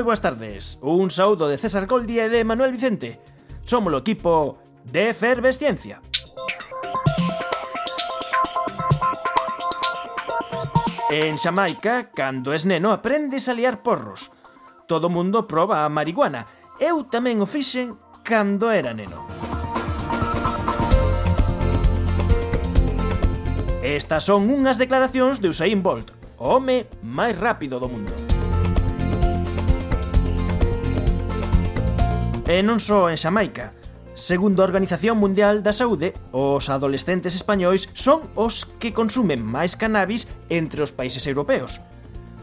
moi boas tardes. Un saúdo de César Goldi e de Manuel Vicente. Somos o equipo de Efervesciencia. En Xamaica, cando es neno, aprendes a liar porros. Todo mundo proba a marihuana. Eu tamén o fixen cando era neno. Estas son unhas declaracións de Usain Bolt, o home máis rápido do mundo. E non só en Xamaica. Segundo a Organización Mundial da Saúde, os adolescentes españois son os que consumen máis cannabis entre os países europeos.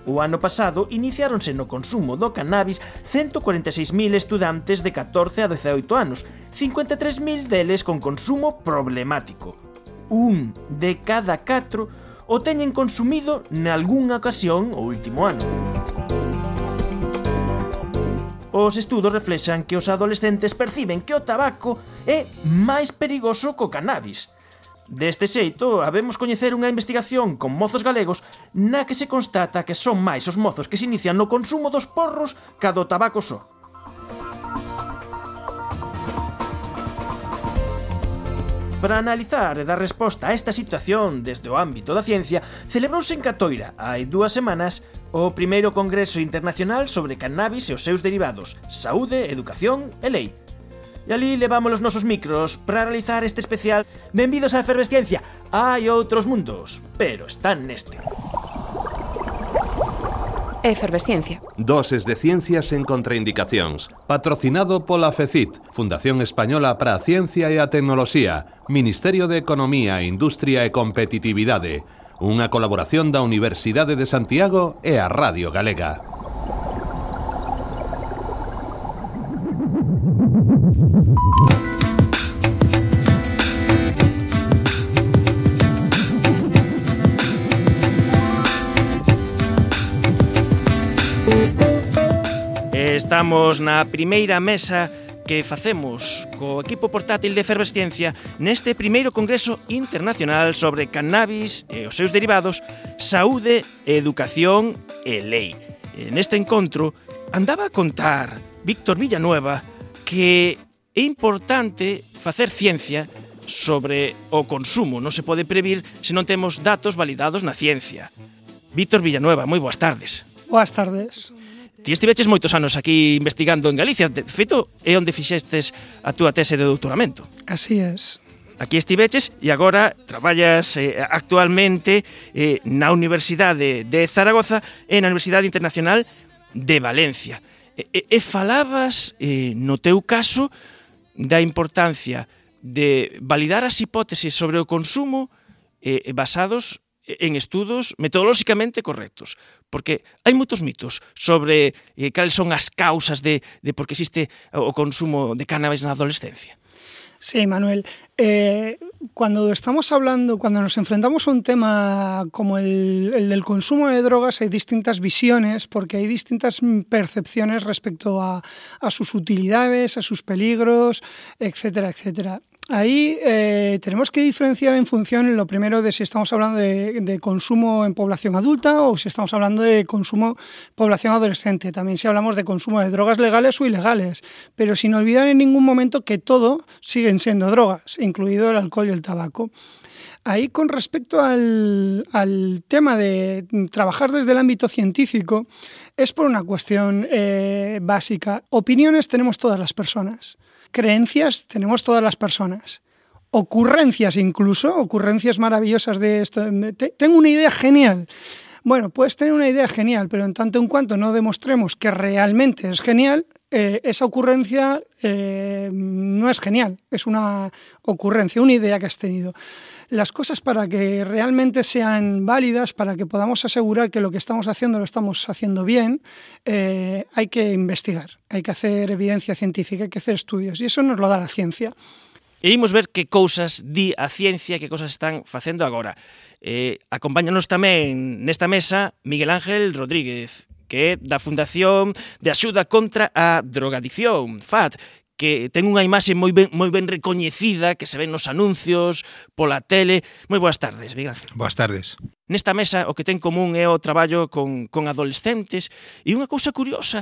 O ano pasado iniciáronse no consumo do cannabis 146.000 estudantes de 14 a 18 anos, 53.000 deles con consumo problemático. Un de cada catro o teñen consumido nalgúnha ocasión o último ano. Os estudos reflexan que os adolescentes perciben que o tabaco é máis perigoso co cannabis. Deste xeito, habemos coñecer unha investigación con mozos galegos na que se constata que son máis os mozos que se inician no consumo dos porros ca do tabaco só. Para analizar e dar resposta a esta situación desde o ámbito da ciencia, celebrouse en Catoira hai dúas semanas o primeiro Congreso Internacional sobre Cannabis e os seus derivados, Saúde, Educación e Lei. E ali levamos os nosos micros para realizar este especial Benvidos á Efervesciencia. Hai outros mundos, pero están neste. Efervesciencia. Doses de ciencias en contraindicacións. Patrocinado pola FECIT, Fundación Española para a Ciencia e a Tecnoloxía, Ministerio de Economía, Industria e Competitividade. unha colaboración da Universidade de Santiago e a Radio Galega. Estamos na primeira mesa que facemos co equipo portátil de Efervesciencia neste primeiro Congreso Internacional sobre Cannabis e os seus derivados, Saúde, Educación e Lei. Neste encontro andaba a contar Víctor Villanueva que é importante facer ciencia sobre o consumo. Non se pode previr se non temos datos validados na ciencia. Víctor Villanueva, moi boas tardes. Boas tardes ti estiveches moitos anos aquí investigando en Galicia. De feito, é onde fixestes a túa tese de doutoramento. Así es. Aquí estiveches e agora traballas eh, actualmente eh, na Universidade de Zaragoza e na Universidade Internacional de Valencia. E, e, e falabas, eh, no teu caso, da importancia de validar as hipóteses sobre o consumo eh, basados en estudos metodolóxicamente correctos porque hai moitos mitos sobre eh, cales son as causas de, de por que existe o consumo de cannabis na adolescencia. Sí, Manuel. Eh, cuando estamos hablando, cuando nos enfrentamos a un tema como el, el, del consumo de drogas, hay distintas visiones porque hay distintas percepciones respecto a, a sus utilidades, a sus peligros, etcétera, etcétera. Ahí eh, tenemos que diferenciar en función, lo primero, de si estamos hablando de, consumo en población adulta o si estamos hablando de consumo población adolescente. También si hablamos de consumo de drogas legales o ilegales, pero sin olvidar en ningún momento que todo siguen siendo drogas, incluido el alcohol y el tabaco. Ahí con respecto al, al tema de trabajar desde el ámbito científico, es por una cuestión eh, básica. Opiniones tenemos todas las personas creencias tenemos todas las personas. Ocurrencias incluso, ocurrencias maravillosas de esto. Tengo una idea genial. Bueno, puedes tener una idea genial, pero en tanto en cuanto no demostremos que realmente es genial, eh, esa ocurrencia eh, no es genial, es una ocurrencia, una idea que has tenido. las cosas para que realmente sean válidas, para que podamos asegurar que lo que estamos haciendo lo estamos haciendo bien, eh, hay que investigar, hai que hacer evidencia científica, hay que hacer estudios, e eso nos lo dá a ciencia. E imos ver que cousas di a ciencia, que cousas están facendo agora. Eh, acompáñanos tamén nesta mesa Miguel Ángel Rodríguez, que é da Fundación de Axuda contra a Drogadicción, FAT, que ten unha imaxe moi ben, moi ben recoñecida que se ven nos anuncios, pola tele. Moi boas tardes, Miguel Boas tardes. Nesta mesa o que ten común é o traballo con, con adolescentes e unha cousa curiosa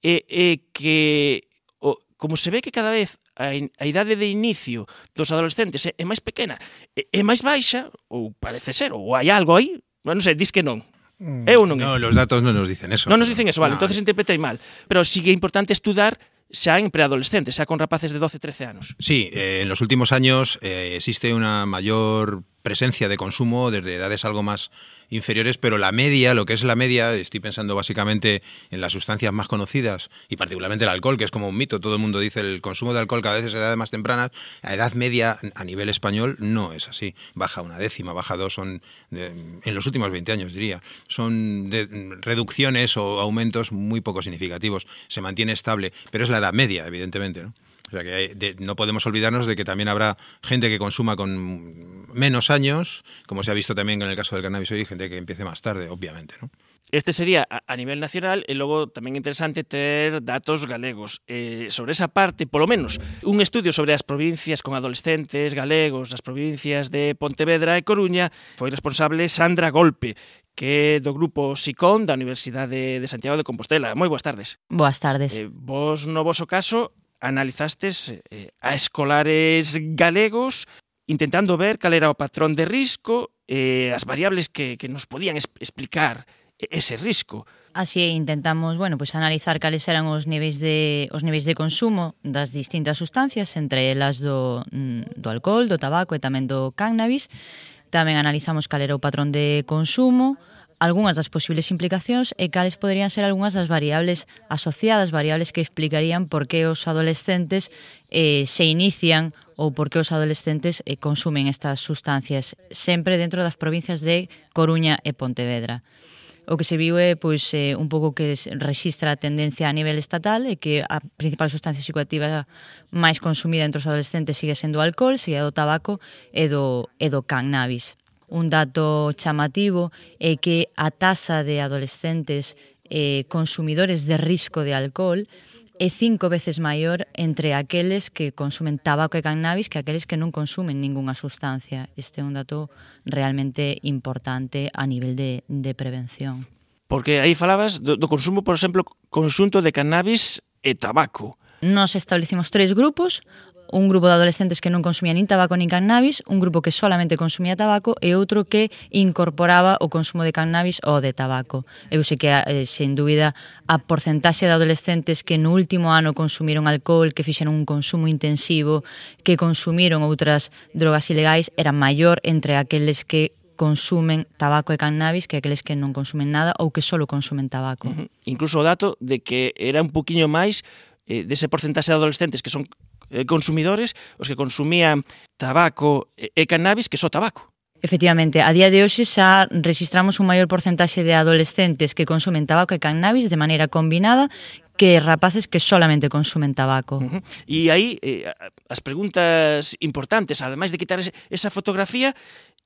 é, é que o, como se ve que cada vez a, in, a idade de inicio dos adolescentes é, é máis pequena, é, é máis baixa, ou parece ser, ou hai algo aí, non sei, dis que non. Mm. Eu non. No, los datos non nos dicen eso. Non nos dicen eso, vale, no. entonces interpretei mal. Pero sigue importante estudar xa en preadolescentes, xa con rapaces de 12, 13 anos. Sí, eh, en los últimos años eh, existe una mayor presencia de consumo desde edades algo más inferiores, pero la media, lo que es la media, estoy pensando básicamente en las sustancias más conocidas y particularmente el alcohol, que es como un mito, todo el mundo dice el consumo de alcohol cada vez es a edades más tempranas, a edad media a nivel español no es así, baja una décima, baja dos, son en los últimos 20 años diría, son de, reducciones o aumentos muy poco significativos, se mantiene estable, pero es la edad media, evidentemente, ¿no? O sea que de, no podemos olvidarnos de que también habrá gente que consuma con menos años, como se ha visto también en el caso del cannabis hoy, gente que empiece más tarde, obviamente. ¿no? Este sería a nivel nacional e logo tamén interesante ter datos galegos eh, sobre esa parte, polo menos, un estudio sobre as provincias con adolescentes galegos nas provincias de Pontevedra e Coruña foi responsable Sandra Golpe, que é do grupo SICON da Universidade de Santiago de Compostela. Moi boas tardes. Boas tardes. Eh, vos no voso caso analizastes eh, a escolares galegos intentando ver cal era o patrón de risco e eh, as variables que, que nos podían explicar ese risco. Así intentamos, bueno, pois pues analizar cales eran os niveis de os niveis de consumo das distintas sustancias, entre elas do mm, do alcohol, do tabaco e tamén do cannabis. Tamén analizamos cal era o patrón de consumo, algunhas das posibles implicacións e cales poderían ser algunhas das variables asociadas, variables que explicarían por que os adolescentes eh, se inician ou por que os adolescentes eh, consumen estas sustancias, sempre dentro das provincias de Coruña e Pontevedra. O que se viu é pois, eh, un pouco que registra a tendencia a nivel estatal e que a principal sustancia psicoactiva máis consumida entre os adolescentes sigue sendo o alcohol, sigue do tabaco e do, e do cannabis. Un dato chamativo é que a taxa de adolescentes eh, consumidores de risco de alcohol é cinco veces maior entre aqueles que consumen tabaco e cannabis que aqueles que non consumen ningunha sustancia. Este é un dato realmente importante a nivel de, de prevención. Porque aí falabas do, do consumo, por exemplo, consunto de cannabis e tabaco. Nos establecimos tres grupos un grupo de adolescentes que non consumía nin tabaco nin cannabis, un grupo que solamente consumía tabaco e outro que incorporaba o consumo de cannabis ou de tabaco. Eu sei que, eh, sen dúbida, a porcentaxe de adolescentes que no último ano consumiron alcohol, que fixeron un consumo intensivo, que consumiron outras drogas ilegais, era maior entre aqueles que consumen tabaco e cannabis que aqueles que non consumen nada ou que só consumen tabaco. Uh -huh. Incluso o dato de que era un poquinho máis eh, dese porcentaxe de adolescentes que son Eh, consumidores os que consumían tabaco e cannabis que só tabaco. Efectivamente, a día de hoxe xa registramos un maior porcentaxe de adolescentes que consumen tabaco e cannabis de maneira combinada que rapaces que solamente consumen tabaco. Uh -huh. E aí eh, as preguntas importantes, ademais de quitar esa fotografía,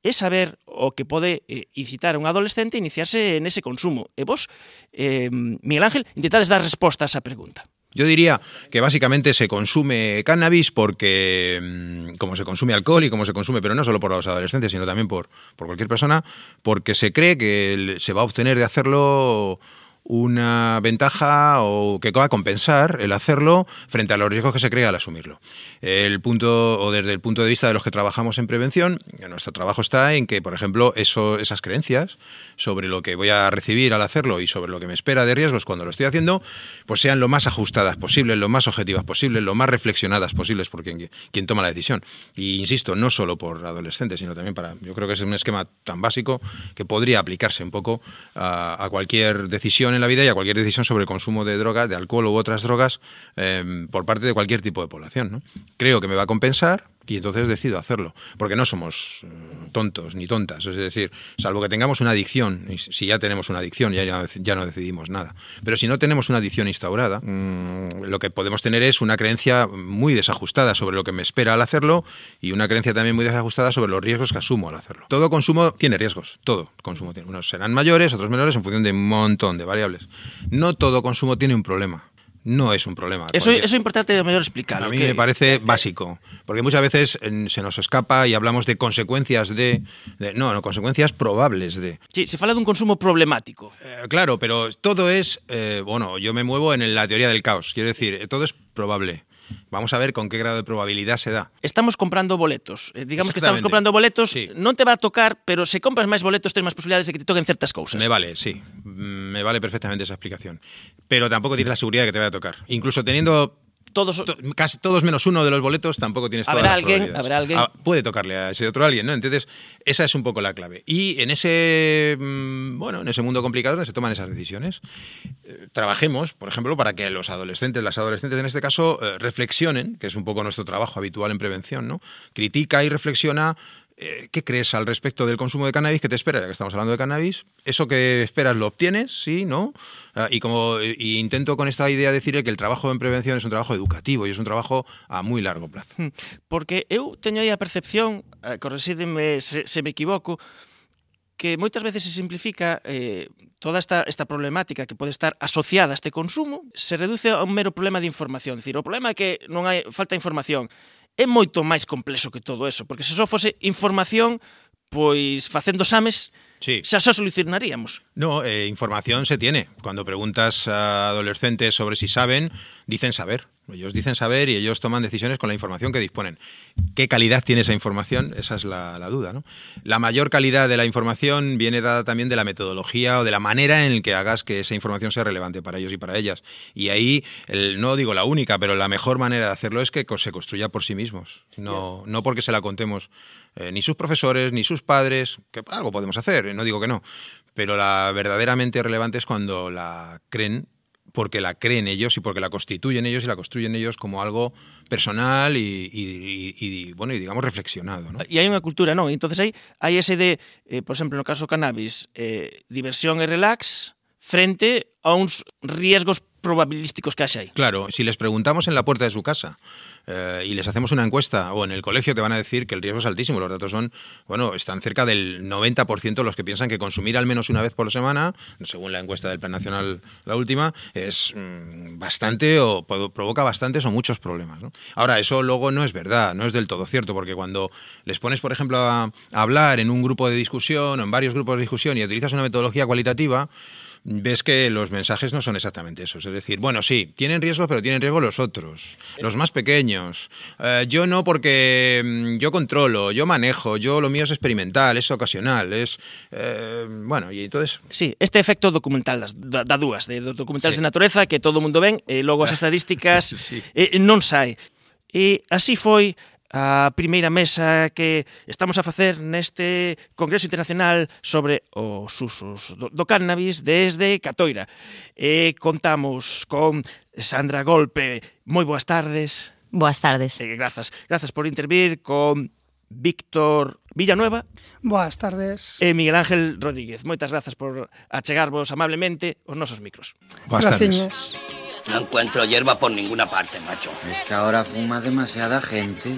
é saber o que pode eh, incitar a un adolescente a iniciarse nese consumo. E vos, eh, Miguel Ángel, intentades dar resposta a esa pregunta. Yo diría que básicamente se consume cannabis porque, mm, como se consume alcohol y como se consume, pero no solo por los adolescentes, sino también por, por cualquier persona, porque se cree que se va a obtener de hacerlo una ventaja o que va compensar el hacerlo frente a los riesgos que se crea al asumirlo. El punto, o desde el punto de vista de los que trabajamos en prevención, nuestro trabajo está en que, por ejemplo, eso, esas creencias sobre lo que voy a recibir al hacerlo y sobre lo que me espera de riesgos cuando lo estoy haciendo, pues sean lo más ajustadas posibles, lo más objetivas posibles, lo más reflexionadas posibles por quien, quien toma la decisión. Y insisto, no solo por adolescentes, sino también para, yo creo que es un esquema tan básico que podría aplicarse un poco a cualquier decisión en la vida y a cualquier decisión sobre el consumo de drogas, de alcohol u otras drogas eh, por parte de cualquier tipo de población. ¿no? Creo que me va a compensar y entonces decido hacerlo, porque no somos eh, tontos ni tontas, es decir, salvo que tengamos una adicción, si ya tenemos una adicción ya, ya no decidimos nada, pero si no tenemos una adicción instaurada, mmm, lo que podemos tener es una creencia muy desajustada sobre lo que me espera al hacerlo y una creencia también muy desajustada sobre los riesgos que asumo al hacerlo. Todo consumo tiene riesgos, todo consumo tiene, unos serán mayores, otros menores en función de un montón de variables. No todo consumo tiene un problema no es un problema. Eso, eso es importante mejor explicarlo. A mí me parece básico, porque muchas veces se nos escapa y hablamos de consecuencias de, de no, no, consecuencias probables de. Sí, se habla de un consumo problemático. Eh, claro, pero todo es, eh, bueno, yo me muevo en la teoría del caos, quiero decir, todo es probable. Vamos a ver con qué grado de probabilidad se da. Estamos comprando boletos. Eh, digamos que estamos comprando boletos, sí. non te va a tocar, pero se compras máis boletos tens máis posibilidades de que te toquen certas cousas. Me vale, sí. Me vale perfectamente esa explicación. Pero tampouco tienes la seguridad de que te vaya a tocar. Incluso teniendo todos to, casi todos menos uno de los boletos tampoco tienes todas ¿Habrá alguien, ¿Habrá alguien? Ah, puede tocarle a ese otro alguien, ¿no? Entonces, esa es un poco la clave. Y en ese mmm, bueno, en ese mundo complicado donde se toman esas decisiones, eh, trabajemos, por ejemplo, para que los adolescentes, las adolescentes en este caso, eh, reflexionen, que es un poco nuestro trabajo habitual en prevención, ¿no? Critica y reflexiona Eh, ¿Qué crees al respecto del consumo de cannabis? ¿Qué te espera? Ya que estamos hablando de cannabis, ¿eso que esperas lo obtienes? ¿Sí? ¿No? Ah, y como eh, y intento con esta idea decirle que el trabajo en prevención es un trabajo educativo y es un trabajo a moi largo plazo. Hmm, porque eu teño aí a percepción, eh, corresídeme se, se me equivoco, que moitas veces se simplifica eh, toda esta, esta problemática que pode estar asociada a este consumo, se reduce a un mero problema de información. Dicir, o problema é que non hai falta información É moito máis complexo que todo eso, porque se só fose información, pois facendo exames, Sí. Xa xa solucionaríamos. No, eh, información se tiene. Cuando preguntas a adolescentes sobre si saben, dicen saber. Ellos dicen saber y ellos toman decisiones con la información que disponen. ¿Qué calidad tiene esa información? Esa es la, la, duda. ¿no? La mayor calidad de la información viene dada también de la metodología o de la manera en que hagas que esa información sea relevante para ellos y para ellas. Y ahí, el, no digo la única, pero la mejor manera de hacerlo es que se construya por sí mismos, no, no porque se la contemos eh, ni sus profesores, ni sus padres, que algo podemos hacer, no digo que no, pero la verdaderamente relevante es cuando la creen porque la creen ellos y porque la constituyen ellos y la construyen ellos como algo personal y, y, y bueno, y digamos reflexionado. ¿no? E hai unha cultura, non? Entonces hai, hai ese de, eh, por exemplo, no caso cannabis, eh, diversión e relax frente a uns riesgos probabilísticos que hai. Claro, si les preguntamos en la puerta de su casa eh, y les hacemos una encuesta o en el colegio te van a decir que el riesgo es altísimo. Los datos son, bueno, están cerca del 90% los que piensan que consumir al menos una vez por semana, según la encuesta del Plan Nacional, la última, es mmm, bastante o provoca bastantes o muchos problemas. Ahora, eso luego no es verdad, no es del todo cierto, porque cuando les pones, por ejemplo, a, a hablar en un grupo de discusión o en varios grupos de discusión y utilizas una metodología cualitativa, ves que los mensajes no son exactamente esos. Es decir, bueno, sí, tienen riesgo, pero tienen riesgo los otros, los más pequeños. Eh, yo no porque yo controlo, yo manejo, yo lo mío es experimental, es ocasional, es... Eh, bueno, y entonces... Sí, este efecto documental das, da, dúas, de documentales sí. de natureza que todo o mundo ven, e logo as estadísticas sí. eh, non sai. E así foi a primeira mesa que estamos a facer neste Congreso Internacional sobre os usos do, do cannabis desde Catoira. E contamos con Sandra Golpe. Moi boas tardes. Boas tardes. E grazas. Grazas por intervir con Víctor Villanueva. Boas tardes. E Miguel Ángel Rodríguez. Moitas grazas por achegarvos amablemente os nosos micros. Boas Graciñas. tardes. No encuentro hierba por ninguna parte, macho. Es que ahora fuma demasiada gente.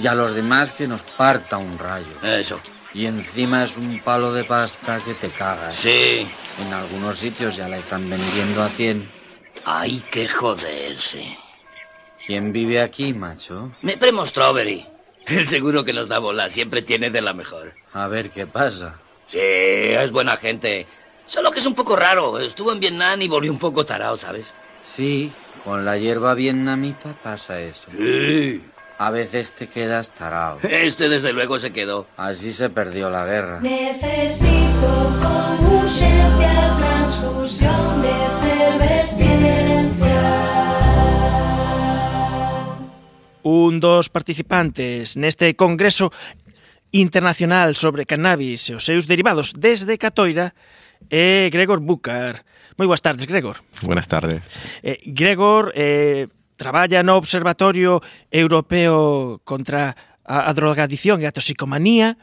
Y a los demás que nos parta un rayo. Eso. Y encima es un palo de pasta que te cagas. Sí. En algunos sitios ya la están vendiendo a 100. Hay que joderse. ¿Quién vive aquí, macho? Mi primo Strawberry. El seguro que nos da bola siempre tiene de la mejor. A ver qué pasa. Sí, es buena gente. Solo que es un poco raro. Estuvo en Vietnam y volvió un poco tarao, ¿sabes? Sí, con la hierba vietnamita pasa eso. Sí. A veces te quedas tarao. Este desde luego se quedó. Así se perdió la guerra. Necesito con urgencia transfusión de efervescencia. Un dos participantes neste congreso internacional sobre cannabis e os seus derivados desde Catoira é Gregor Bucar. Moi boas tardes, Gregor. Buenas tardes. Eh, Gregor eh, traballa no Observatorio Europeo contra a, a drogadicción e a toxicomanía,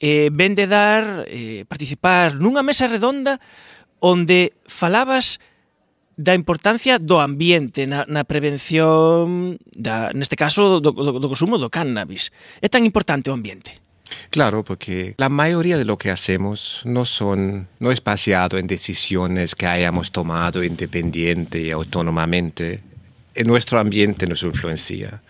eh, ven de dar, eh, participar nunha mesa redonda onde falabas da importancia do ambiente na, na prevención, da, neste caso, do, do, do consumo do cannabis. É tan importante o ambiente? Claro, porque la mayoría de lo que hacemos no, son, no es baseado en decisiones que hayamos tomado independiente y autónomamente. En nuestro ambiente nos influencia.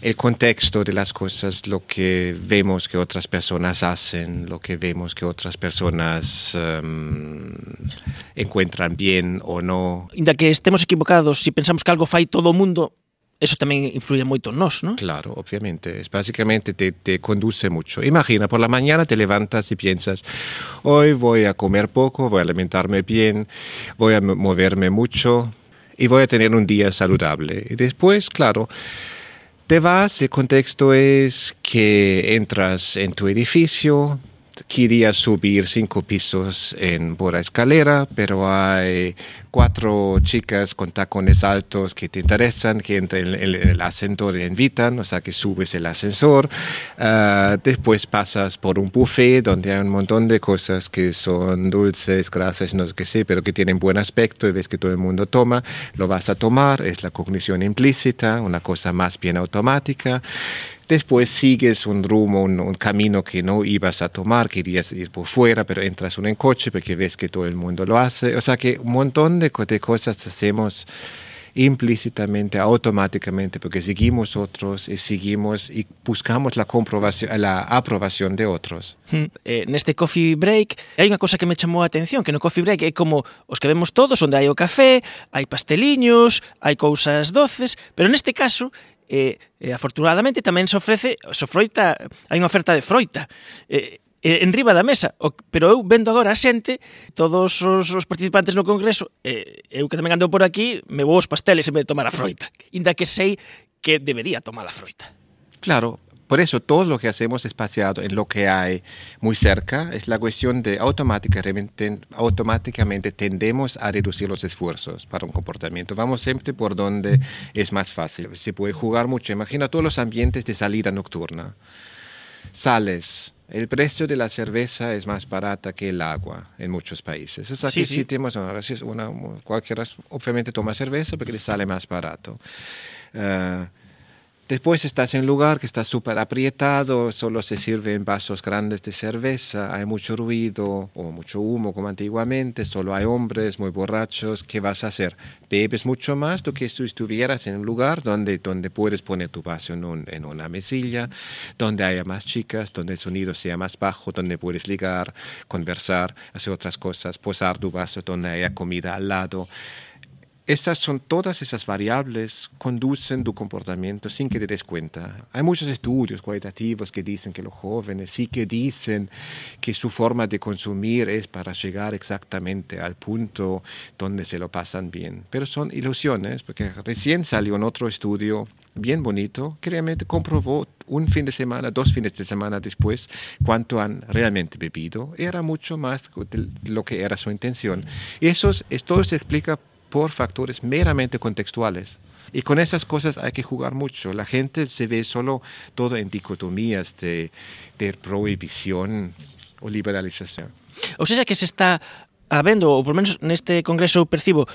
El contexto de las cosas, lo que vemos que otras personas hacen, lo que vemos que otras personas um, encuentran bien o no. Inda que estemos equivocados, si pensamos que algo fai todo o mundo, eso tamén influye moito en nós, ¿no? Claro, obviamente. Es básicamente te, te conduce mucho. Imagina, por la mañana te levantas y piensas, hoy voy a comer poco, voy a alimentarme bien, voy a moverme mucho y voy a tener un día saludable. Y después, claro, te vas, el contexto es que entras en tu edificio, querías subir cinco pisos en, por escalera, pero hay cuatro chicas con tacones altos que te interesan, que entran en el, el ascensor te invitan, o sea que subes el ascensor. Uh, después pasas por un buffet donde hay un montón de cosas que son dulces, grasas, no sé qué sé, pero que tienen buen aspecto y ves que todo el mundo toma, lo vas a tomar, es la cognición implícita, una cosa más bien automática. Después sigues un rumbo, un, un, camino que no ibas a tomar, querías ir por fuera, pero entras en un coche porque ves que todo el mundo lo hace. O sea que un montón de, de cosas hacemos implícitamente, automáticamente, porque seguimos otros y seguimos y buscamos la comprobación, la aprobación de otros. Eh, neste coffee break hai unha cosa que me chamou a atención, que no coffee break é como os que vemos todos, onde hai o café, hai pasteliños, hai cousas doces, pero neste caso e, e afortunadamente tamén se ofrece, se froita, hai unha oferta de froita. E, eh, en riba da mesa, o, pero eu vendo agora a xente, todos os, os participantes no congreso, eh, eu que tamén ando por aquí, me vou os pasteles e me tomar a froita, inda que sei que debería tomar a froita. Claro, Por eso todo lo que hacemos es baseado en lo que hay muy cerca. Es la cuestión de automáticamente, automáticamente tendemos a reducir los esfuerzos para un comportamiento. Vamos siempre por donde es más fácil. Se puede jugar mucho. Imagina todos los ambientes de salida nocturna. Sales, el precio de la cerveza es más barata que el agua en muchos países. O sea Sí, sí. si tenemos una, una, cualquiera obviamente toma cerveza porque le sale más barato. Uh, Después estás en un lugar que está súper aprietado, solo se sirve en vasos grandes de cerveza, hay mucho ruido o mucho humo como antiguamente, solo hay hombres muy borrachos. ¿Qué vas a hacer? Bebes mucho más do que si estuvieras en un lugar donde, donde puedes poner tu vaso en, un, en una mesilla, donde haya más chicas, donde el sonido sea más bajo, donde puedes ligar, conversar, hacer otras cosas, posar tu vaso donde haya comida al lado. Estas son todas esas variables conducen tu comportamiento sin que te des cuenta. Hay muchos estudios cualitativos que dicen que los jóvenes sí que dicen que su forma de consumir es para llegar exactamente al punto donde se lo pasan bien, pero son ilusiones porque recién salió en otro estudio bien bonito que realmente comprobó un fin de semana, dos fines de semana después cuánto han realmente bebido. Era mucho más de lo que era su intención. Y eso es, todo se explica por factores meramente contextuales. Y con esas cosas hay que jugar mucho. La gente se ve solo todo en dicotomías de, de prohibición ou liberalización. Ou sea que se está habendo, ou por menos neste congreso percibo,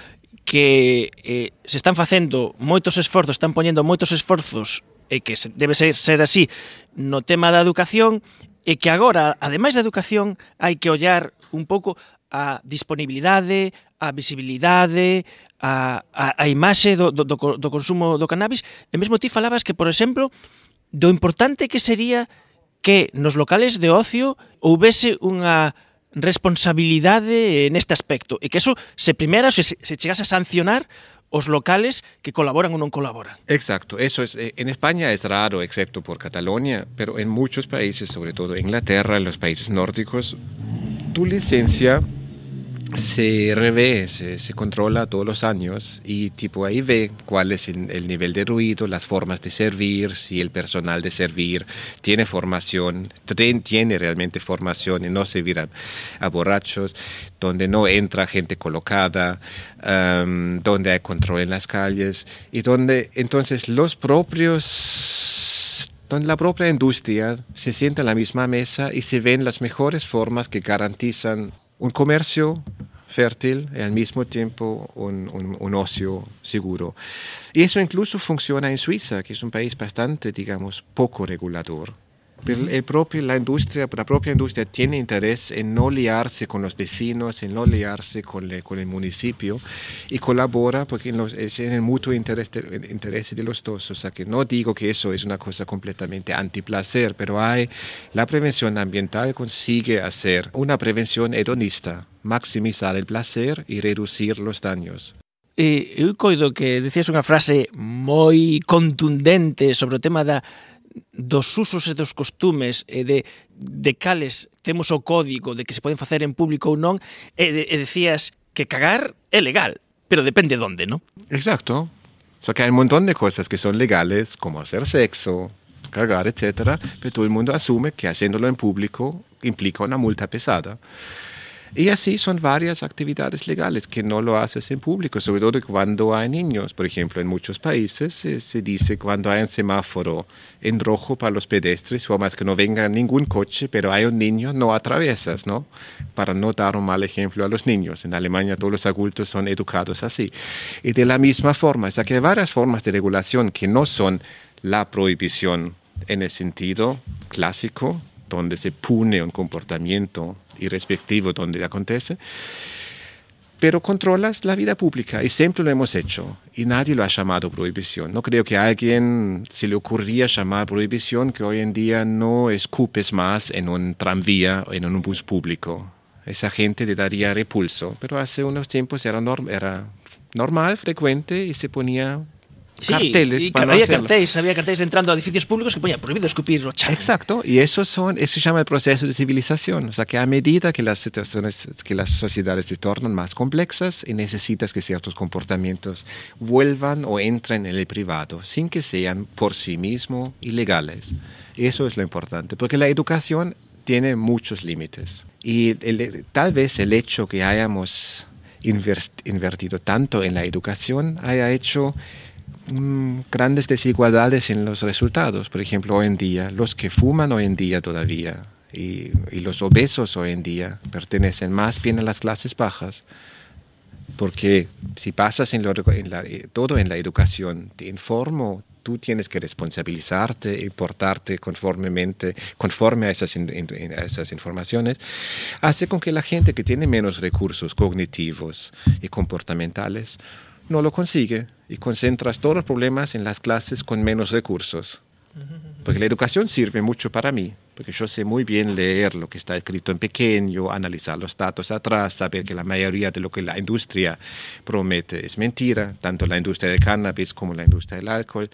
que eh, se están facendo moitos esforzos, están poñendo moitos esforzos e que se, debe ser, ser así no tema da educación e que agora, ademais da educación, hai que ollar un pouco a disponibilidade, a visibilidade, a, a, a imaxe do, do, do consumo do cannabis. E mesmo ti falabas que, por exemplo, do importante que sería que nos locales de ocio houvese unha responsabilidade neste aspecto e que eso se primera se, se chegase a sancionar os locales que colaboran ou non colaboran. Exacto, eso es eh, en España es raro excepto por Cataluña, pero en muchos países, sobre todo Inglaterra, en los países nórdicos, tu licencia se revé, se, se, controla todos los años y tipo ahí ve cuál es el, el, nivel de ruido, las formas de servir, si el personal de servir tiene formación, tiene realmente formación en no servir a, a borrachos, donde no entra gente colocada, donde hay control en las calles y donde entonces los propios donde la propia industria se sienta en la misma mesa y se ven las mejores formas que garantizan un comercio fértil y al mismo tiempo un, un, ocio seguro. Y eso incluso funciona en Suiza, que es un país bastante, digamos, poco regulador. El propio, la, industria, la propia industria tiene interés en no liarse con los vecinos, en no liarse con, le, con el municipio y colabora porque en es en el mutuo interés de, de los dos. O sea que no digo que eso es una cosa completamente antiplacer, pero hay la prevención ambiental consigue hacer una prevención hedonista, maximizar el placer y reducir los daños. E eu coido que decías unha frase moi contundente sobre o tema da dos usos e dos costumes e de, de cales temos o código de que se poden facer en público ou non e, de, e decías que cagar é legal, pero depende donde, ¿no? Exacto. O sea que hay un montón de cosas que son legales, como hacer sexo, cagar, etcétera, pero todo el mundo asume que haciéndolo en público implica una multa pesada. Y así son varias actividades legales que no lo haces en público, sobre todo cuando hay niños. Por ejemplo, en muchos países se, se dice cuando hay un semáforo en rojo para los pedestres, o más que no venga ningún coche, pero hay un niño, no atraviesas, ¿no? Para no dar un mal ejemplo a los niños. En Alemania todos los adultos son educados así. Y de la misma forma, o sea que hay varias formas de regulación que no son la prohibición en el sentido clásico, donde se pune un comportamiento irrespectivo donde acontece, pero controlas la vida pública y siempre lo hemos hecho y nadie lo ha llamado prohibición. No creo que a alguien se le ocurría llamar prohibición que hoy en día no escupes más en un tranvía o en un bus público. Esa gente le daría repulso, pero hace unos tiempos era, norm era normal, frecuente y se ponía Sí, carteles y para había hacerlo. carteles, había carteles entrando a edificios públicos que ponía prohibido escupir chavos. Exacto, y eso, son, eso se llama el proceso de civilización. O sea, que a medida que las situaciones, que las sociedades se tornan más complexas y necesitas que ciertos comportamientos vuelvan o entren en el privado, sin que sean por sí mismos ilegales. Eso es lo importante, porque la educación tiene muchos límites. Y el, tal vez el hecho que hayamos invertido tanto en la educación haya hecho mm, grandes desigualdades en los resultados. Por ejemplo, hoy en día, los que fuman hoy en día todavía y, y los obesos hoy en día pertenecen más bien a las clases bajas. Porque si pasas en, lo, en la, todo en la educación, te informo, tú tienes que responsabilizarte y portarte conformemente, conforme a esas, in, a esas informaciones, hace con que la gente que tiene menos recursos cognitivos y comportamentales no lo consigue y concentras todos los problemas en las clases con menos recursos. Porque la educación sirve mucho para mí, porque yo sé muy bien leer lo que está escrito en pequeño, analizar los datos atrás, saber que la mayoría de lo que la industria promete es mentira, tanto la industria del cannabis como la industria del alcohol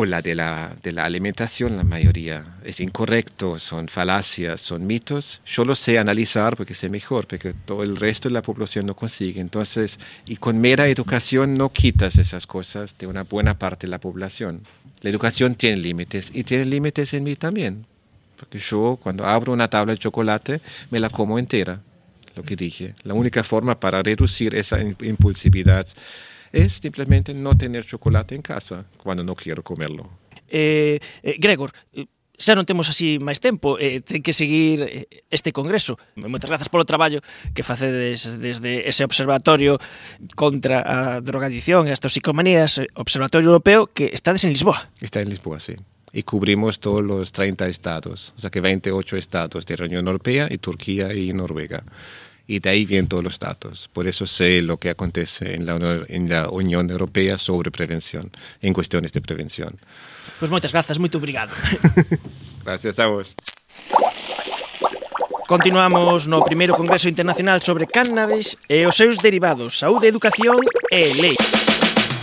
o la de la, de la alimentación, la mayoría es incorrecto, son falacias, son mitos. Yo lo sé analizar porque sé mejor, porque todo el resto de la población no consigue. Entonces, y con mera educación no quitas esas cosas de una buena parte de la población. La educación tiene límites y tiene límites en mí también. Porque yo cuando abro una tabla de chocolate me la como entera, lo que dije. La única forma para reducir esa impulsividad es simplemente no tener chocolate en casa cuando no quiero comerlo. Eh, eh, Gregor, eh, xa non temos así máis tempo, eh, ten que seguir eh, este congreso. Moitas grazas polo traballo que facedes desde ese observatorio contra a drogadicción e as toxicomanías, eh, Observatorio Europeo, que estades en Lisboa. Está en Lisboa, sí. Y cubrimos todos los 30 estados, o sea que 28 estados de la Unión Europea y Turquía y Noruega. Y de ahí vienen todos los datos. Por eso sé lo que acontece en la, en la Unión Europea sobre prevención, en cuestiones de prevención. Pois moitas grazas, moito obrigado. Gracias a vos. Continuamos no primeiro Congreso Internacional sobre Cannabis e os seus derivados, saúde, educación e lei.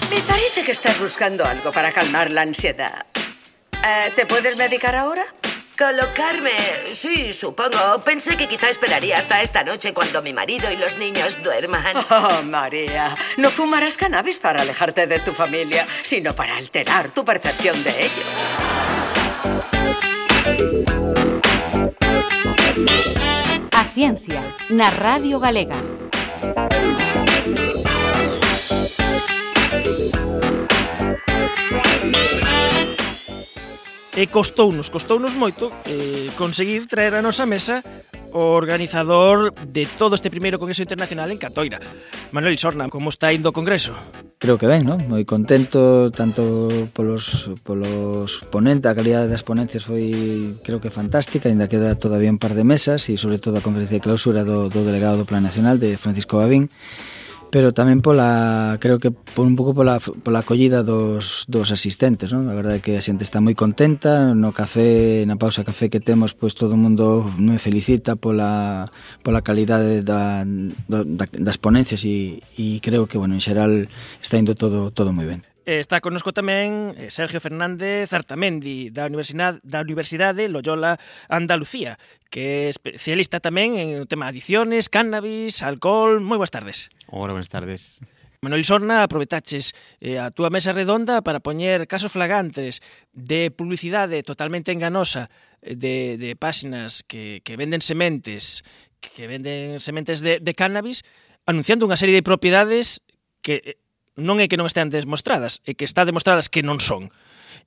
Me parece que estás buscando algo para calmar la ansiedad. Eh, ¿Te puedes medicar ahora? Colocarme, sí, supongo. Pensé que quizá esperaría hasta esta noche cuando mi marido y los niños duerman. Oh, María, no fumarás cannabis para alejarte de tu familia, sino para alterar tu percepción de ello. A ciencia, na Radio Galega. E costounos, costounos moito eh, conseguir traer a nosa mesa o organizador de todo este primeiro Congreso Internacional en Catoira. Manuel Sorna, como está indo o Congreso? Creo que ben, non? Moi contento tanto polos, polos ponentes, a calidade das ponencias foi creo que fantástica, ainda queda todavía un par de mesas e sobre todo a conferencia de clausura do, do delegado do Plan Nacional de Francisco Babín pero tamén pola, creo que por un pouco pola, pola acollida dos, dos asistentes, non? A verdade é que a xente está moi contenta, no café, na pausa café que temos, pois todo o mundo me felicita pola, pola calidade da, da, das ponencias e, e creo que, bueno, en xeral está indo todo, todo moi ben. Eh, está connosco tamén eh, Sergio Fernández Artamendi da Universidade da Universidade Loyola Andalucía, que é especialista tamén en o tema de adiciones, cannabis, alcohol. Moi boas tardes. Ora, boas tardes. Manuel Sorna, aproveitaches eh, a túa mesa redonda para poñer casos flagantes de publicidade totalmente enganosa eh, de, de páxinas que, que venden sementes que venden sementes de, de cannabis anunciando unha serie de propiedades que non é que non estean demostradas, é que está demostradas que non son.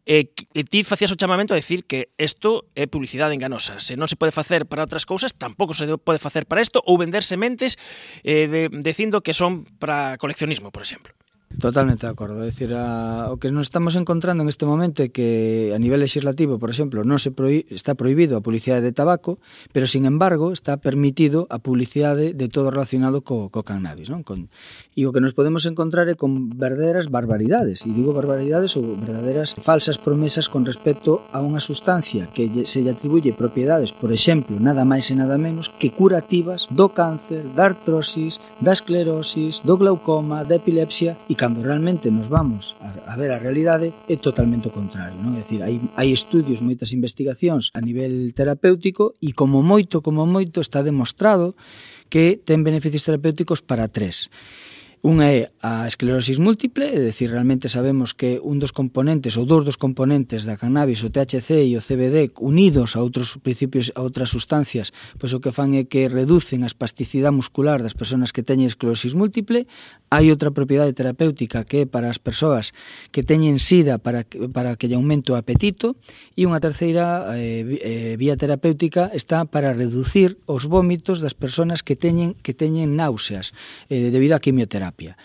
E, e ti facías o chamamento a decir que isto é publicidade enganosa. Se non se pode facer para outras cousas, tampouco se pode facer para isto ou vender sementes eh, de, dicindo que son para coleccionismo, por exemplo. Totalmente de acordo. É dicir, a, o que nos estamos encontrando en este momento é que a nivel legislativo, por exemplo, non se prohi, está prohibido a publicidade de tabaco, pero, sin embargo, está permitido a publicidade de todo relacionado co, co cannabis. Non? Con, e o que nos podemos encontrar é con verdadeiras barbaridades. E digo barbaridades ou verdadeiras falsas promesas con respecto a unha sustancia que se lle atribuye propiedades, por exemplo, nada máis e nada menos, que curativas do cáncer, da artrosis, da esclerosis, do glaucoma, da epilepsia e cando realmente nos vamos a, a ver a realidade é totalmente o contrario, non? É dicir, hai, hai estudios, moitas investigacións a nivel terapéutico e como moito, como moito está demostrado que ten beneficios terapéuticos para tres. Unha é a esclerosis múltiple, é dicir, realmente sabemos que un dos componentes ou dous dos componentes da cannabis, o THC e o CBD, unidos a outros principios, a outras sustancias, pois o que fan é que reducen a espasticidade muscular das persoas que teñen esclerosis múltiple. Hai outra propiedade terapéutica que é para as persoas que teñen sida para que, para que lle aumente o apetito e unha terceira eh, eh, vía terapéutica está para reducir os vómitos das persoas que teñen que teñen náuseas eh, debido á quimioterapia terapia.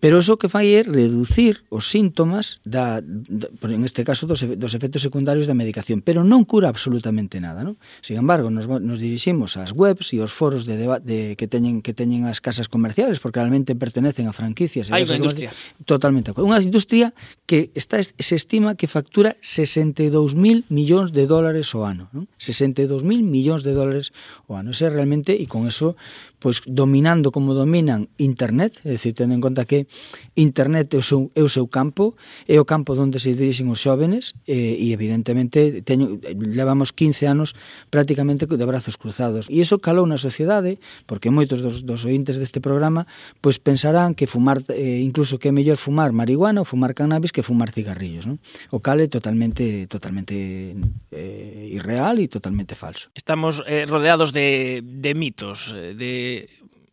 Pero eso que fai é reducir os síntomas da, da en este caso dos, dos efectos secundarios da medicación, pero non cura absolutamente nada, non? Sin embargo, nos, nos diriximos ás webs e aos foros de, deba, de que teñen que teñen as casas comerciales porque realmente pertenecen a franquicias. Hai unha industria. Totalmente. Unha industria que está se estima que factura 62.000 millóns de dólares ao ano, non? 62.000 millóns de dólares ao ano. Ese realmente e con eso pois dominando como dominan Internet, é dicir, tendo en conta que Internet é o seu, é o seu campo, é o campo onde se dirixen os xóvenes e, e evidentemente teño, levamos 15 anos prácticamente de brazos cruzados. E iso calou na sociedade, porque moitos dos, dos ointes deste programa pois pensarán que fumar, eh, incluso que é mellor fumar marihuana ou fumar cannabis que fumar cigarrillos, non? O cal é totalmente, totalmente eh, irreal e totalmente falso. Estamos eh, rodeados de, de mitos, de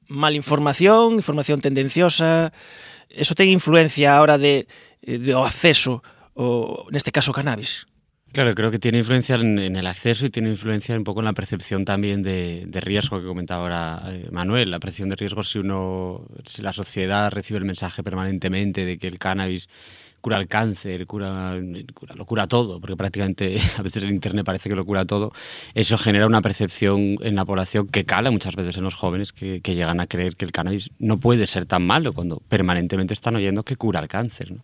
mal información, información tendenciosa, eso ten influencia a hora de, de o acceso, o neste caso cannabis. Claro, creo que tiene influencia en, en, el acceso y tiene influencia un poco en la percepción también de, de riesgo que comentaba ahora eh, Manuel. La percepción de riesgo si uno, si la sociedad recibe el mensaje permanentemente de que el cannabis cura el cáncer, cura, cura, lo cura todo, porque prácticamente a veces el Internet parece que lo cura todo, eso genera una percepción en la población que cala muchas veces en los jóvenes que, llegan a creer que el cannabis no puede ser tan malo cuando permanentemente están oyendo que cura el cáncer. ¿no?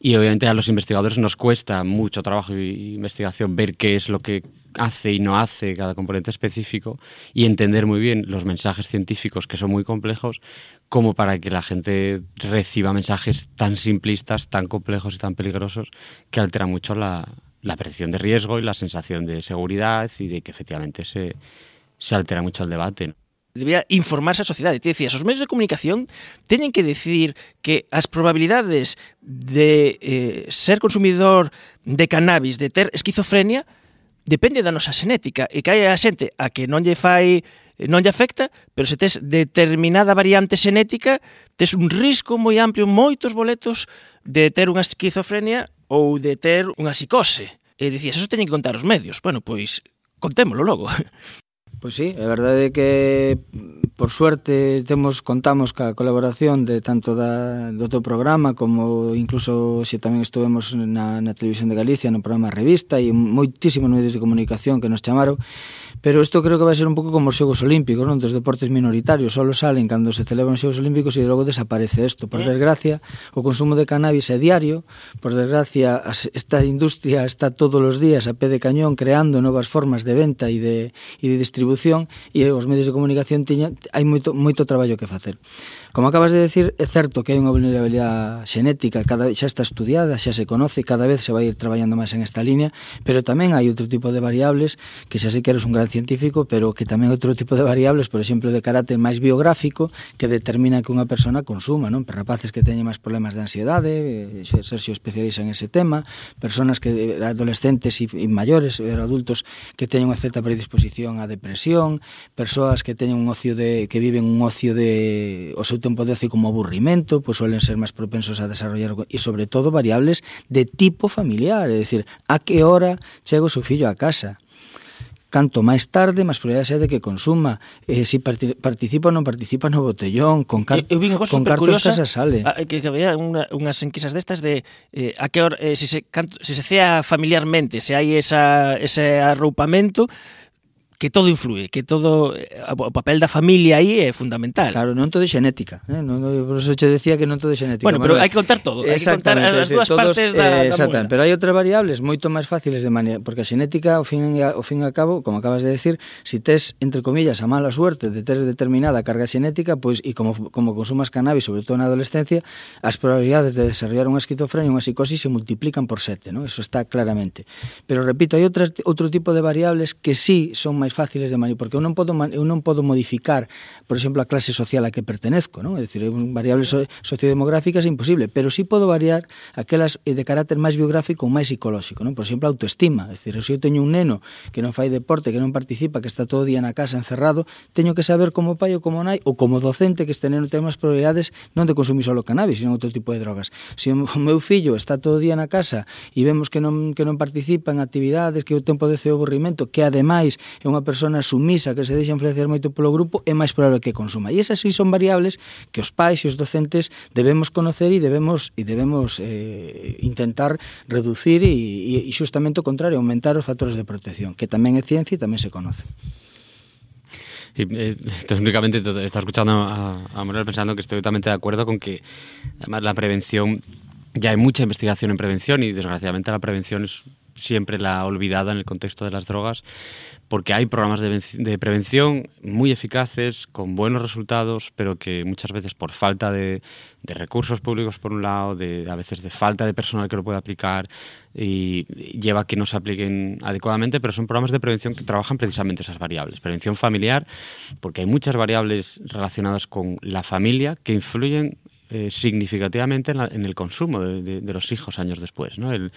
Y obviamente a los investigadores nos cuesta mucho trabajo e investigación ver qué es lo que hace y no hace cada componente específico y entender muy bien los mensajes científicos que son muy complejos como para que la gente reciba mensajes tan simplistas, tan complejos y tan peligrosos que altera mucho la, la percepción de riesgo y la sensación de seguridad y de que efectivamente se, se altera mucho el debate. ¿no? Debería informarse a sociedade. sociedad. Es os esos medios de comunicación tienen que decir que las probabilidades de eh, ser consumidor de cannabis, de ter esquizofrenia, depende da nosa xenética e que hai a xente a que non lle fai Eh, non lle afecta, pero se tes determinada variante xenética, tes un risco moi amplio, moitos boletos de ter unha esquizofrenia ou de ter unha psicose. Eh, e dicías, eso teñen que contar os medios. Bueno, pois contémolo logo. Pois sí, é verdade que por suerte temos contamos ca colaboración de tanto da, do teu programa como incluso se tamén estuvemos na, na televisión de Galicia no programa Revista e moitísimos medios de comunicación que nos chamaron Pero isto creo que vai ser un pouco como os Xogos Olímpicos, non? Dos deportes minoritarios, só salen cando se celebran os Xogos Olímpicos e logo desaparece isto. Por eh. desgracia, o consumo de cannabis é diario, por desgracia, esta industria está todos os días a pé de cañón creando novas formas de venta e de, e de distribución e os medios de comunicación tiña, hai moito, moito traballo que facer. Como acabas de decir, é certo que hai unha vulnerabilidade xenética, cada xa está estudiada, xa se conoce, cada vez se vai ir traballando máis en esta línea, pero tamén hai outro tipo de variables que xa se queres un gran científico, pero que tamén outro tipo de variables, por exemplo, de carácter máis biográfico, que determina que unha persona consuma, non? Per rapaces que teñen máis problemas de ansiedade, eh, Sergio especializa en ese tema, personas que eh, adolescentes e maiores, eh, adultos que teñen unha certa predisposición á depresión, persoas que teñen un ocio de que viven un ocio de o seu tempo de ocio como aburrimento, pois suelen ser máis propensos a desarrollar e sobre todo variables de tipo familiar, é dicir, a que hora chega o seu fillo a casa, canto máis tarde, máis probabilidades é de que consuma. Eh, si participa ou non participa no botellón, con, car eu, eu con cartos curiosa, casa sale. A, que, que había unha, unhas enquisas destas de eh, a que hora, eh, se, se, canto, se se cea familiarmente, se hai esa, ese arroupamento, que todo influe, que todo eh, o papel da familia aí é fundamental. Claro, non todo é xenética, eh? non, non, por eso che decía que non todo é xenética. Bueno, pero hai que contar todo, hai que contar as dúas todos, partes da, eh, da Pero hai outras variables moito máis fáciles de manejar, porque a xenética, ao fin, ao fin e ao cabo, como acabas de decir, si tes, entre comillas, a mala suerte de ter determinada carga xenética, pois, pues, e como, como consumas cannabis, sobre todo na adolescencia, as probabilidades de desarrollar unha esquizofrenia unha psicosis se multiplican por sete, ¿no? eso está claramente. Pero, repito, hai outras, outro tipo de variables que sí son máis máis fáciles de manipular, porque eu non podo eu non podo modificar, por exemplo, a clase social a que pertenezco, non? É dicir, variables sociodemográficas é imposible, pero sí podo variar aquelas eh, de carácter máis biográfico ou máis psicolóxico, non? Por exemplo, a autoestima, é dicir, se eu teño un neno que non fai deporte, que non participa, que está todo o día na casa encerrado, teño que saber como pai ou como nai ou como docente que este neno ten máis probabilidades non de consumir solo cannabis, sino outro tipo de drogas. Se o meu fillo está todo o día na casa e vemos que non que non participa en actividades, que o tempo de seu aburrimento, que ademais é unha persona persona sumisa que se deixa influenciar moito polo grupo é máis probable que consuma. E esas sí son variables que os pais e os docentes debemos conocer e debemos e debemos eh, intentar reducir e, e xustamente o contrario, aumentar os factores de protección, que tamén é ciencia e tamén se conoce. Y, eh, únicamente está escuchando a, a Manuel pensando que estoy totalmente de acuerdo con que además la prevención, ya hay mucha investigación en prevención y desgraciadamente la prevención es siempre la olvidada en el contexto de las drogas, porque hay programas de, de, prevención muy eficaces, con buenos resultados, pero que muchas veces por falta de, de, recursos públicos, por un lado, de, a veces de falta de personal que lo pueda aplicar, y lleva a que no se apliquen adecuadamente, pero son programas de prevención que trabajan precisamente esas variables. Prevención familiar, porque hay muchas variables relacionadas con la familia que influyen eh, significativamente en, la, en, el consumo de, los hijos años después. El,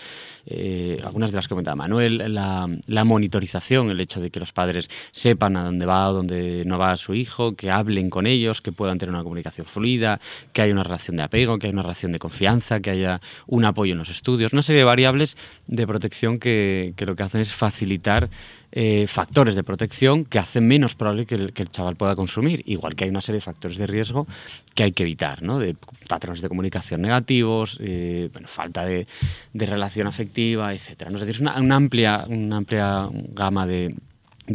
eh, algunas de las que comentaba Manuel, la, la, monitorización, el hecho de que los padres sepan a dónde va o dónde no va su hijo, que hablen con ellos, que puedan tener una comunicación fluida, que haya una relación de apego, que haya una relación de confianza, que haya un apoyo en los estudios, una serie de variables de protección que lo que hacen es facilitar eh, factores de protección que hacen menos probable que el, chaval pueda consumir, igual que hay una serie de factores de riesgo que hay que evitar, ¿no? de patrones de comunicación negativos, eh, falta de, relación afectiva, etc. ¿no? Es decir, una, amplia, una amplia gama de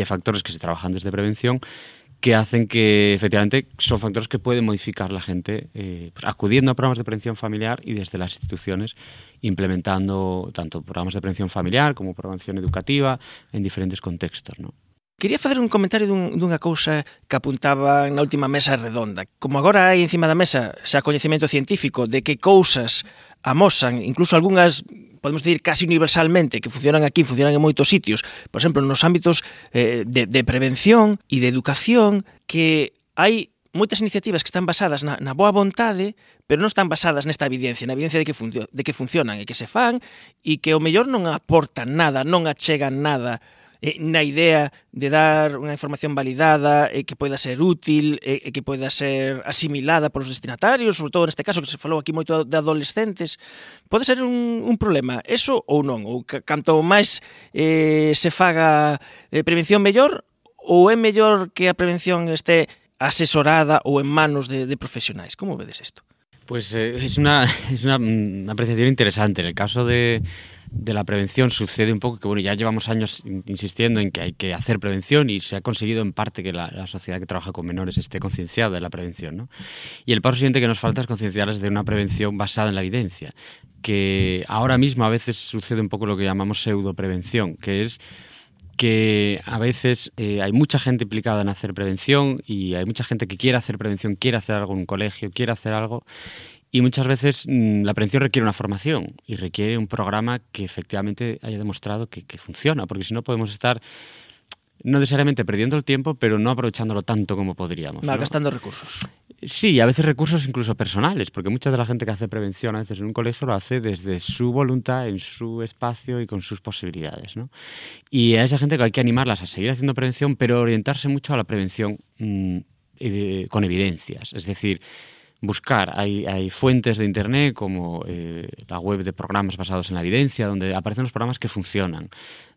factores que se trabajan desde prevención que hacen que efectivamente son factores que pueden modificar la gente eh, pues, acudiendo a programas de prevención familiar y desde las instituciones implementando tanto programas de prevención familiar como prevención educativa en diferentes contextos. ¿no? Quería facer un comentario dun, dunha cousa que apuntaba na última mesa redonda. Como agora hai encima da mesa xa coñecemento científico de que cousas amosan, incluso algunhas podemos decir casi universalmente que funcionan aquí, funcionan en moitos sitios, por exemplo, nos ámbitos eh, de, de prevención e de educación que hai moitas iniciativas que están basadas na, na boa vontade, pero non están basadas nesta evidencia, na evidencia de que, funcio, de que funcionan e que se fan e que o mellor non aportan nada, non achegan nada eh, na idea de dar unha información validada e eh, que poida ser útil e eh, que poida ser asimilada polos destinatarios, sobre todo neste caso que se falou aquí moito de adolescentes, pode ser un, un problema, eso ou non? Ou canto máis eh, se faga eh, prevención mellor ou é mellor que a prevención este asesorada ou en manos de, de profesionais? Como vedes isto? Pues eh, es, una, es una, una apreciación interesante. En el caso de, de la prevención sucede un poco que, bueno, ya llevamos años insistiendo en que hay que hacer prevención y se ha conseguido en parte que la, sociedad que trabaja con menores esté concienciada de la prevención, ¿no? Y el paso siguiente que nos falta es concienciarles de una prevención basada en la evidencia, que ahora mismo a veces sucede un poco lo que llamamos pseudoprevención, que es que a veces eh, hay mucha gente implicada en hacer prevención y hay mucha gente que quiere hacer prevención, quiere hacer algo en un colegio, quiere hacer algo y muchas veces mmm, la prevención requiere una formación y requiere un programa que efectivamente haya demostrado que, que funciona, porque si no podemos estar no necesariamente perdiendo el tiempo, pero no aprovechándolo tanto como podríamos. ¿no? Gastando recursos. Sí, a veces recursos incluso personales, porque mucha de la gente que hace prevención a veces en un colegio lo hace desde su voluntad, en su espacio y con sus posibilidades. ¿no? Y a esa gente que hay que animarlas a seguir haciendo prevención, pero orientarse mucho a la prevención mmm, eh, con evidencias. Es decir, buscar. Hay, hay, fuentes de Internet como eh, la web de programas basados en la evidencia, donde aparecen los programas que funcionan,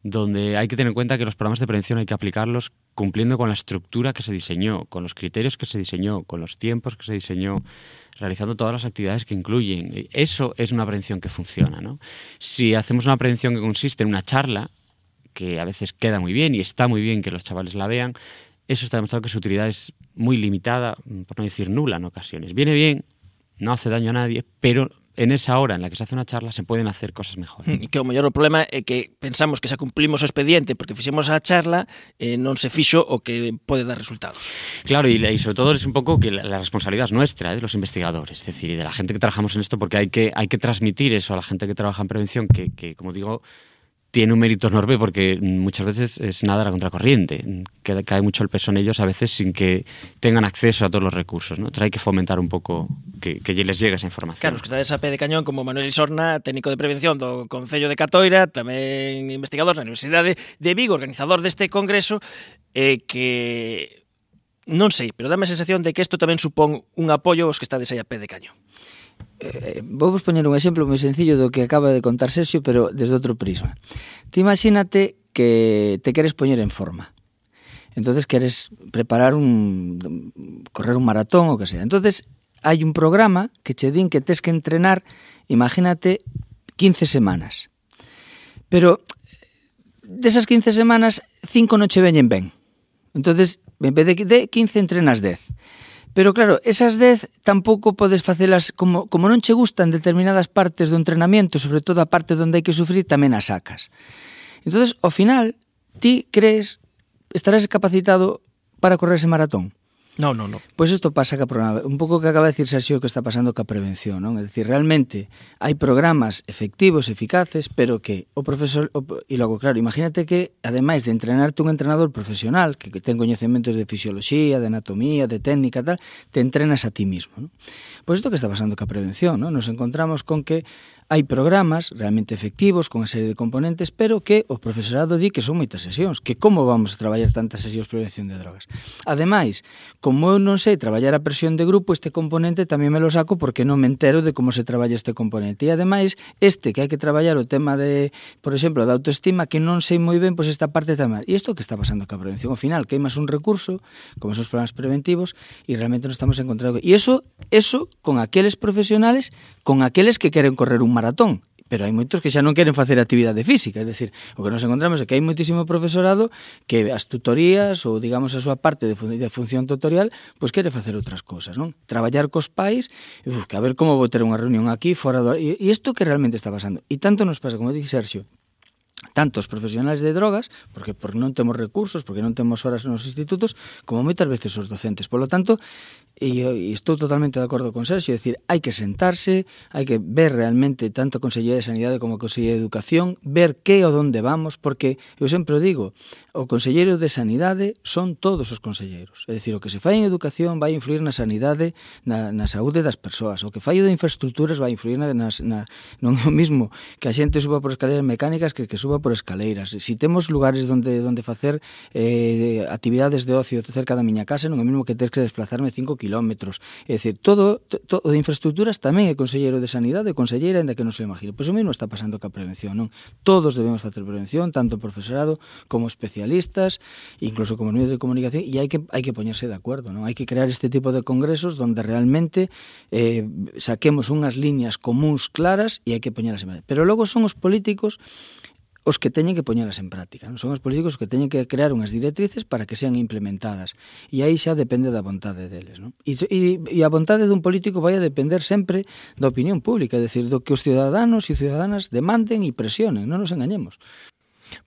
donde hay que tener en cuenta que los programas de prevención hay que aplicarlos cumpliendo con la estructura que se diseñó, con los criterios que se diseñó, con los tiempos que se diseñó, realizando todas las actividades que incluyen. Eso es una prevención que funciona. ¿no? Si hacemos una prevención que consiste en una charla, que a veces queda muy bien y está muy bien que los chavales la vean, eso está demostrado que su utilidad es muy limitada, por no decir nula en ocasiones. Viene bien, no hace daño a nadie, pero en esa hora en la que se hace una charla se pueden hacer cosas mejores. E que o mellor o problema é que pensamos que xa cumplimos o expediente porque fixemos a charla e eh, non se fixo o que pode dar resultados. Claro, y, y sobre todo es un poco que la, la responsabilidad es nuestra, de los investigadores, es decir, y de la gente que trabajamos en esto porque hay que, hay que transmitir eso a la gente que trabaja en prevención que, que como digo, tiene un mérito enorme porque muchas veces es nada la contracorriente, que cae mucho el peso en ellos a veces sin que tengan acceso a todos los recursos. ¿no? Trae hay que fomentar un pouco que, que les llegue esa información. Claro, os que estades a pé de cañón como Manuel Isorna, técnico de prevención do Concello de Catoira, tamén investigador na Universidade de Vigo, organizador deste congreso, eh, que non sei, pero dame a sensación de que isto tamén supón un apoio aos que estades aí a pé de cañón eh, vou vos poñer un exemplo moi sencillo do que acaba de contar Sergio, pero desde outro prisma. Ti imagínate que te queres poñer en forma. Entonces queres preparar un correr un maratón o que sea. Entonces hai un programa que che din que tes que entrenar, imagínate 15 semanas. Pero desas 15 semanas, 5 non che veñen ben. Entonces, en vez de 15 entrenas 10. Pero claro, esas 10 tampouco podes facelas como, como non che gustan determinadas partes do entrenamento, sobre todo a parte onde hai que sufrir, tamén as sacas. Entonces, ao final, ti crees, estarás capacitado para correr ese maratón. No, no, no. Pois isto pasa ca programa, un pouco que acaba de dicir Sergio que está pasando ca prevención, non? É dicir, realmente hai programas efectivos, eficaces, pero que o profesor o, e logo claro, imagínate que ademais de entrenarte un entrenador profesional que, que ten coñecementos de fisioloxía, de anatomía, de técnica tal, te entrenas a ti mismo, non? Pois isto que está pasando ca prevención, non? Nos encontramos con que Hai programas realmente efectivos con a serie de componentes, pero que o profesorado di que son moitas sesións, que como vamos a traballar tantas sesións de prevención de drogas. Ademais, como eu non sei traballar a presión de grupo, este componente tamén me lo saco porque non me entero de como se traballa este componente. E ademais, este que hai que traballar o tema de, por exemplo, da autoestima, que non sei moi ben, pois esta parte tamén. E isto que está pasando ca prevención? Ao final, queimas un recurso, como son os programas preventivos, e realmente non estamos encontrando... E iso, eso con aqueles profesionales, con aqueles que queren correr un maratón pero hai moitos que xa non queren facer actividade física, é dicir, o que nos encontramos é que hai moitísimo profesorado que as tutorías ou digamos a súa parte de, fun de función tutorial, pois quere facer outras cousas, non? Traballar cos pais, uf, que a ver como vou ter unha reunión aquí fora do... E isto que realmente está pasando. E tanto nos pasa, como dixe Sergio, tanto os profesionais de drogas, porque por non temos recursos, porque non temos horas nos institutos, como moitas veces os docentes. Por lo tanto, e, e estou totalmente de acordo con Sergio, é dicir, hai que sentarse, hai que ver realmente tanto a Consellería de Sanidade como a Consellería de Educación, ver que o donde vamos, porque eu sempre o digo, o Conselleiro de Sanidade son todos os conselleiros. É dicir, o que se fai en educación vai influir na sanidade, na, na saúde das persoas. O que fai de infraestructuras vai influir na, na, na non é o mismo que a xente suba por escaleras mecánicas que que suba suba por escaleiras. Se si temos lugares onde onde facer eh, actividades de ocio cerca da miña casa, non é mesmo que ter que desplazarme 5 km. É dicir, todo, todo de infraestructuras tamén é conselleiro de Sanidade, conselleira, ainda que non se imagine. Pois o mesmo está pasando ca prevención, non? Todos debemos facer prevención, tanto o profesorado como especialistas, incluso como medios de comunicación, e hai que hai que poñerse de acordo, non? Hai que crear este tipo de congresos onde realmente eh, saquemos unhas liñas comuns claras e hai que poñelas en Pero logo son os políticos os que teñen que poñelas en práctica. Non son os políticos os que teñen que crear unhas directrices para que sean implementadas. E aí xa depende da vontade deles. Non? E, e, e a vontade dun político vai a depender sempre da opinión pública, é dicir, do que os ciudadanos e ciudadanas demanden e presionen, non nos engañemos.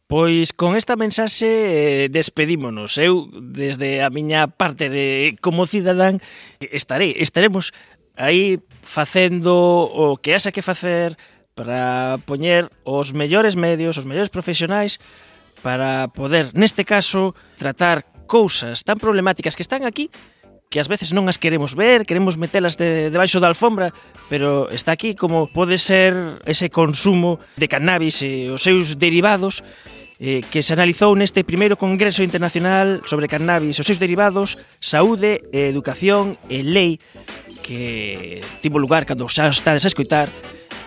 Pois con esta mensaxe eh, despedímonos. Eu desde a miña parte de como cidadán estarei, estaremos aí facendo o que haxa que facer para poñer os mellores medios, os mellores profesionais para poder, neste caso, tratar cousas tan problemáticas que están aquí que ás veces non as queremos ver, queremos metelas de, debaixo da alfombra, pero está aquí como pode ser ese consumo de cannabis e os seus derivados eh, que se analizou neste primeiro Congreso Internacional sobre Cannabis, e os seus derivados, saúde, educación e lei que tivo lugar cando xa estades a escoitar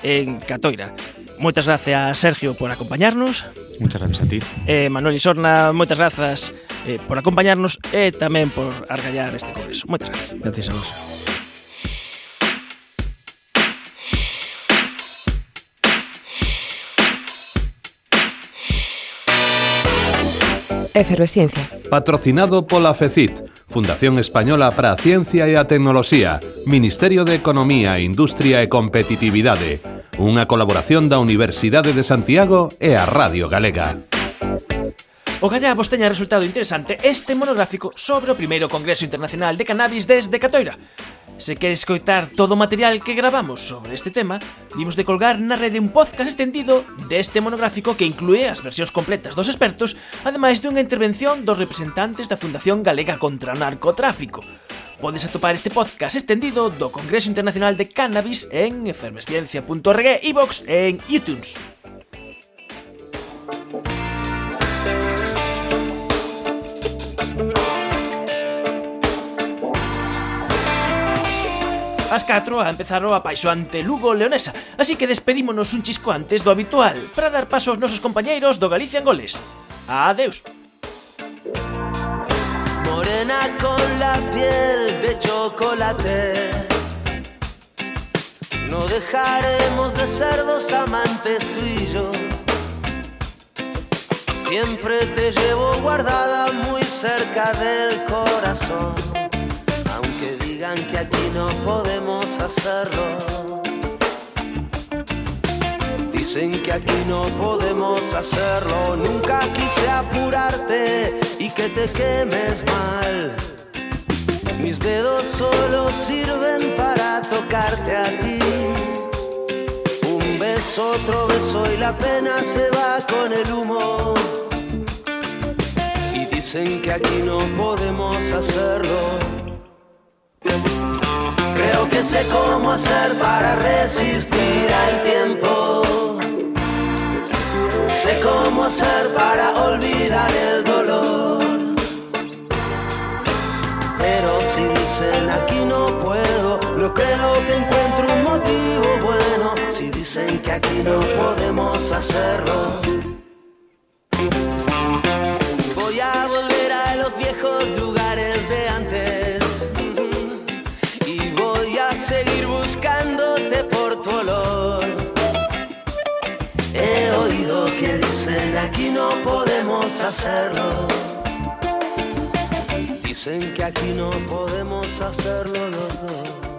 en Catoira. Moitas gracias, Sergio, por acompañarnos. Muchas gracias a ti. Eh, Manuel Isorna, moitas grazas eh, por acompañarnos e tamén por argallar este congreso. Moitas gracias. Gracias a vos. Efervesciencia. Patrocinado pola FECIT, Fundación Española para Ciencia e a Tecnoloxía, Ministerio de Economía, Industria e Competitividade, unha colaboración da Universidade de Santiago e a Radio Galega. O galla vos teña resultado interesante este monográfico sobre o primeiro Congreso Internacional de Cannabis desde Catoira. Se queres escoitar todo o material que gravamos sobre este tema, vimos de colgar na rede un podcast extendido deste monográfico que inclúe as versións completas dos expertos, ademais dunha intervención dos representantes da Fundación Galega contra o Narcotráfico. Podes atopar este podcast extendido do Congreso Internacional de Cannabis en efervesciencia.org, iVox e en iTunes. As 4 a empezar o apaixoante Lugo Leonesa, así que despedímonos un chisco antes do habitual para dar paso aos nosos compañeiros do Galicia en Goles. Adeus. Morena con la piel de chocolate. No dejaremos de ser dos amantes tú y yo. Siempre te llevo guardada muy cerca del corazón. Digan que aquí no podemos hacerlo. Dicen que aquí no podemos hacerlo. Nunca quise apurarte y que te quemes mal. Mis dedos solo sirven para tocarte a ti. Un beso, otro beso y la pena se va con el humo. Y dicen que aquí no podemos hacerlo que sé cómo hacer para resistir al tiempo. Sé cómo hacer para olvidar el dolor. Pero si dicen aquí no puedo, no creo que encuentre un motivo bueno. Si dicen que aquí no podemos hacerlo. Voy a volver a los viejos lugares hacerlo. Dicen que aquí no podemos hacerlo los dos.